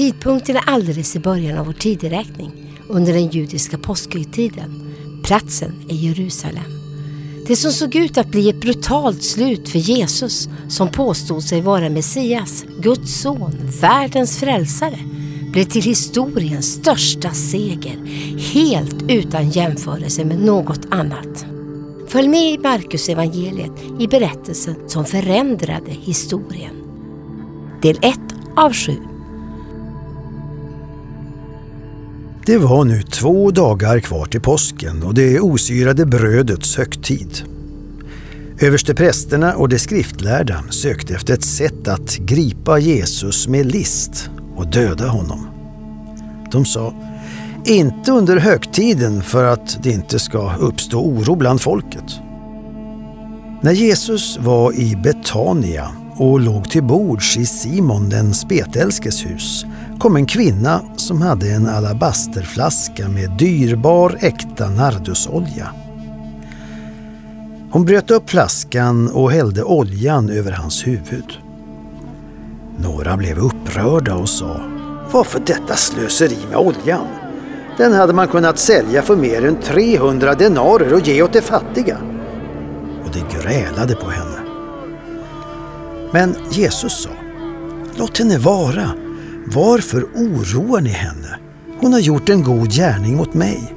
Tidpunkten är alldeles i början av vår tideräkning under den judiska påskhögtiden. Platsen är Jerusalem. Det som såg ut att bli ett brutalt slut för Jesus som påstod sig vara Messias, Guds son, världens frälsare blev till historiens största seger, helt utan jämförelse med något annat. Följ med i Markus evangeliet i berättelsen som förändrade historien. Del 1 av 7 Det var nu två dagar kvar till påsken och det osyrade brödets högtid. Översteprästerna och de skriftlärda sökte efter ett sätt att gripa Jesus med list och döda honom. De sa, inte under högtiden för att det inte ska uppstå oro bland folket. När Jesus var i Betania och låg till bords i Simon den spetälskes hus kom en kvinna som hade en alabasterflaska med dyrbar äkta nardusolja. Hon bröt upp flaskan och hällde oljan över hans huvud. Några blev upprörda och sa Varför detta slöseri med oljan? Den hade man kunnat sälja för mer än 300 denarer och ge åt de fattiga. Och de grälade på henne. Men Jesus sa Låt henne vara. Varför oroar ni henne? Hon har gjort en god gärning mot mig.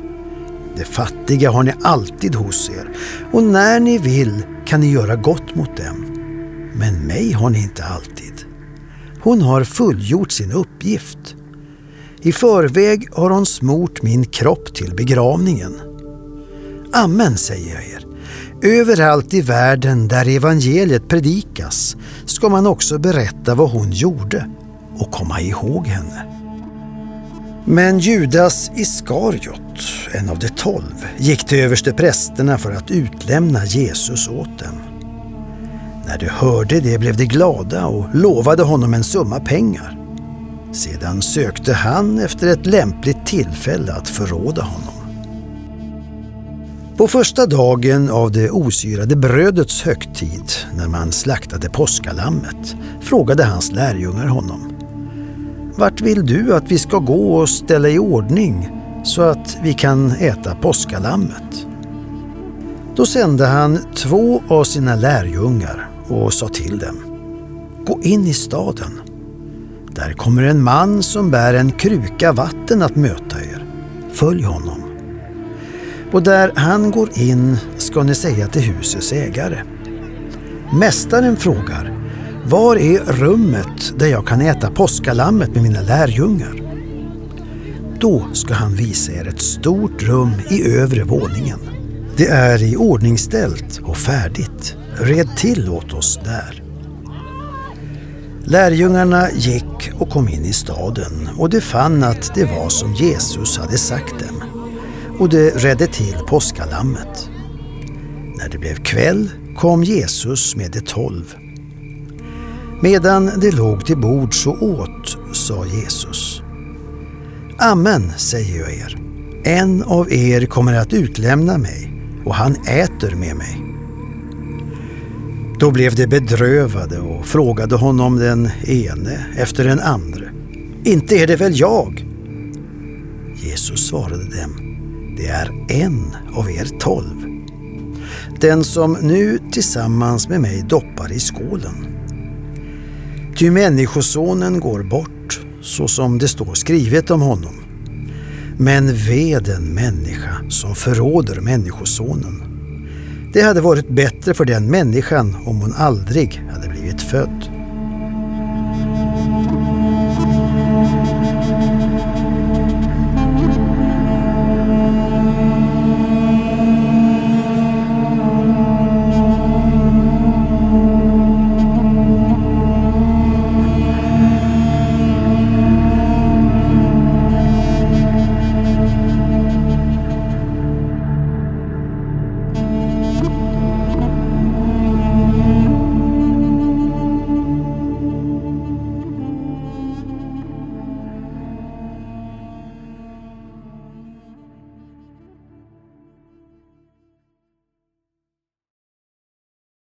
De fattiga har ni alltid hos er och när ni vill kan ni göra gott mot dem. Men mig har ni inte alltid. Hon har fullgjort sin uppgift. I förväg har hon smort min kropp till begravningen. Amen säger jag er. Överallt i världen där evangeliet predikas ska man också berätta vad hon gjorde och komma ihåg henne. Men Judas Iskariot, en av de tolv, gick till översteprästerna för att utlämna Jesus åt dem. När de hörde det blev de glada och lovade honom en summa pengar. Sedan sökte han efter ett lämpligt tillfälle att förråda honom. På första dagen av det osyrade brödets högtid, när man slaktade påskalammet, frågade hans lärjungar honom. Vart vill du att vi ska gå och ställa i ordning så att vi kan äta påskalammet? Då sände han två av sina lärjungar och sa till dem. Gå in i staden. Där kommer en man som bär en kruka vatten att möta er. Följ honom. Och där han går in ska ni säga till husets ägare. Mästaren frågar var är rummet där jag kan äta påskalammet med mina lärjungar? Då ska han visa er ett stort rum i övre våningen. Det är i ordningställt och färdigt. Red till åt oss där. Lärjungarna gick och kom in i staden och de fann att det var som Jesus hade sagt dem. Och de redde till påskalammet. När det blev kväll kom Jesus med de tolv Medan de låg till bords och åt sa Jesus. Amen säger jag er. En av er kommer att utlämna mig och han äter med mig. Då blev de bedrövade och frågade honom den ene efter den andre. Inte är det väl jag? Jesus svarade dem. Det är en av er tolv. Den som nu tillsammans med mig doppar i skålen. Ty Människosonen går bort, så som det står skrivet om honom. Men ve den människa som förråder Människosonen. Det hade varit bättre för den människan om hon aldrig hade blivit född.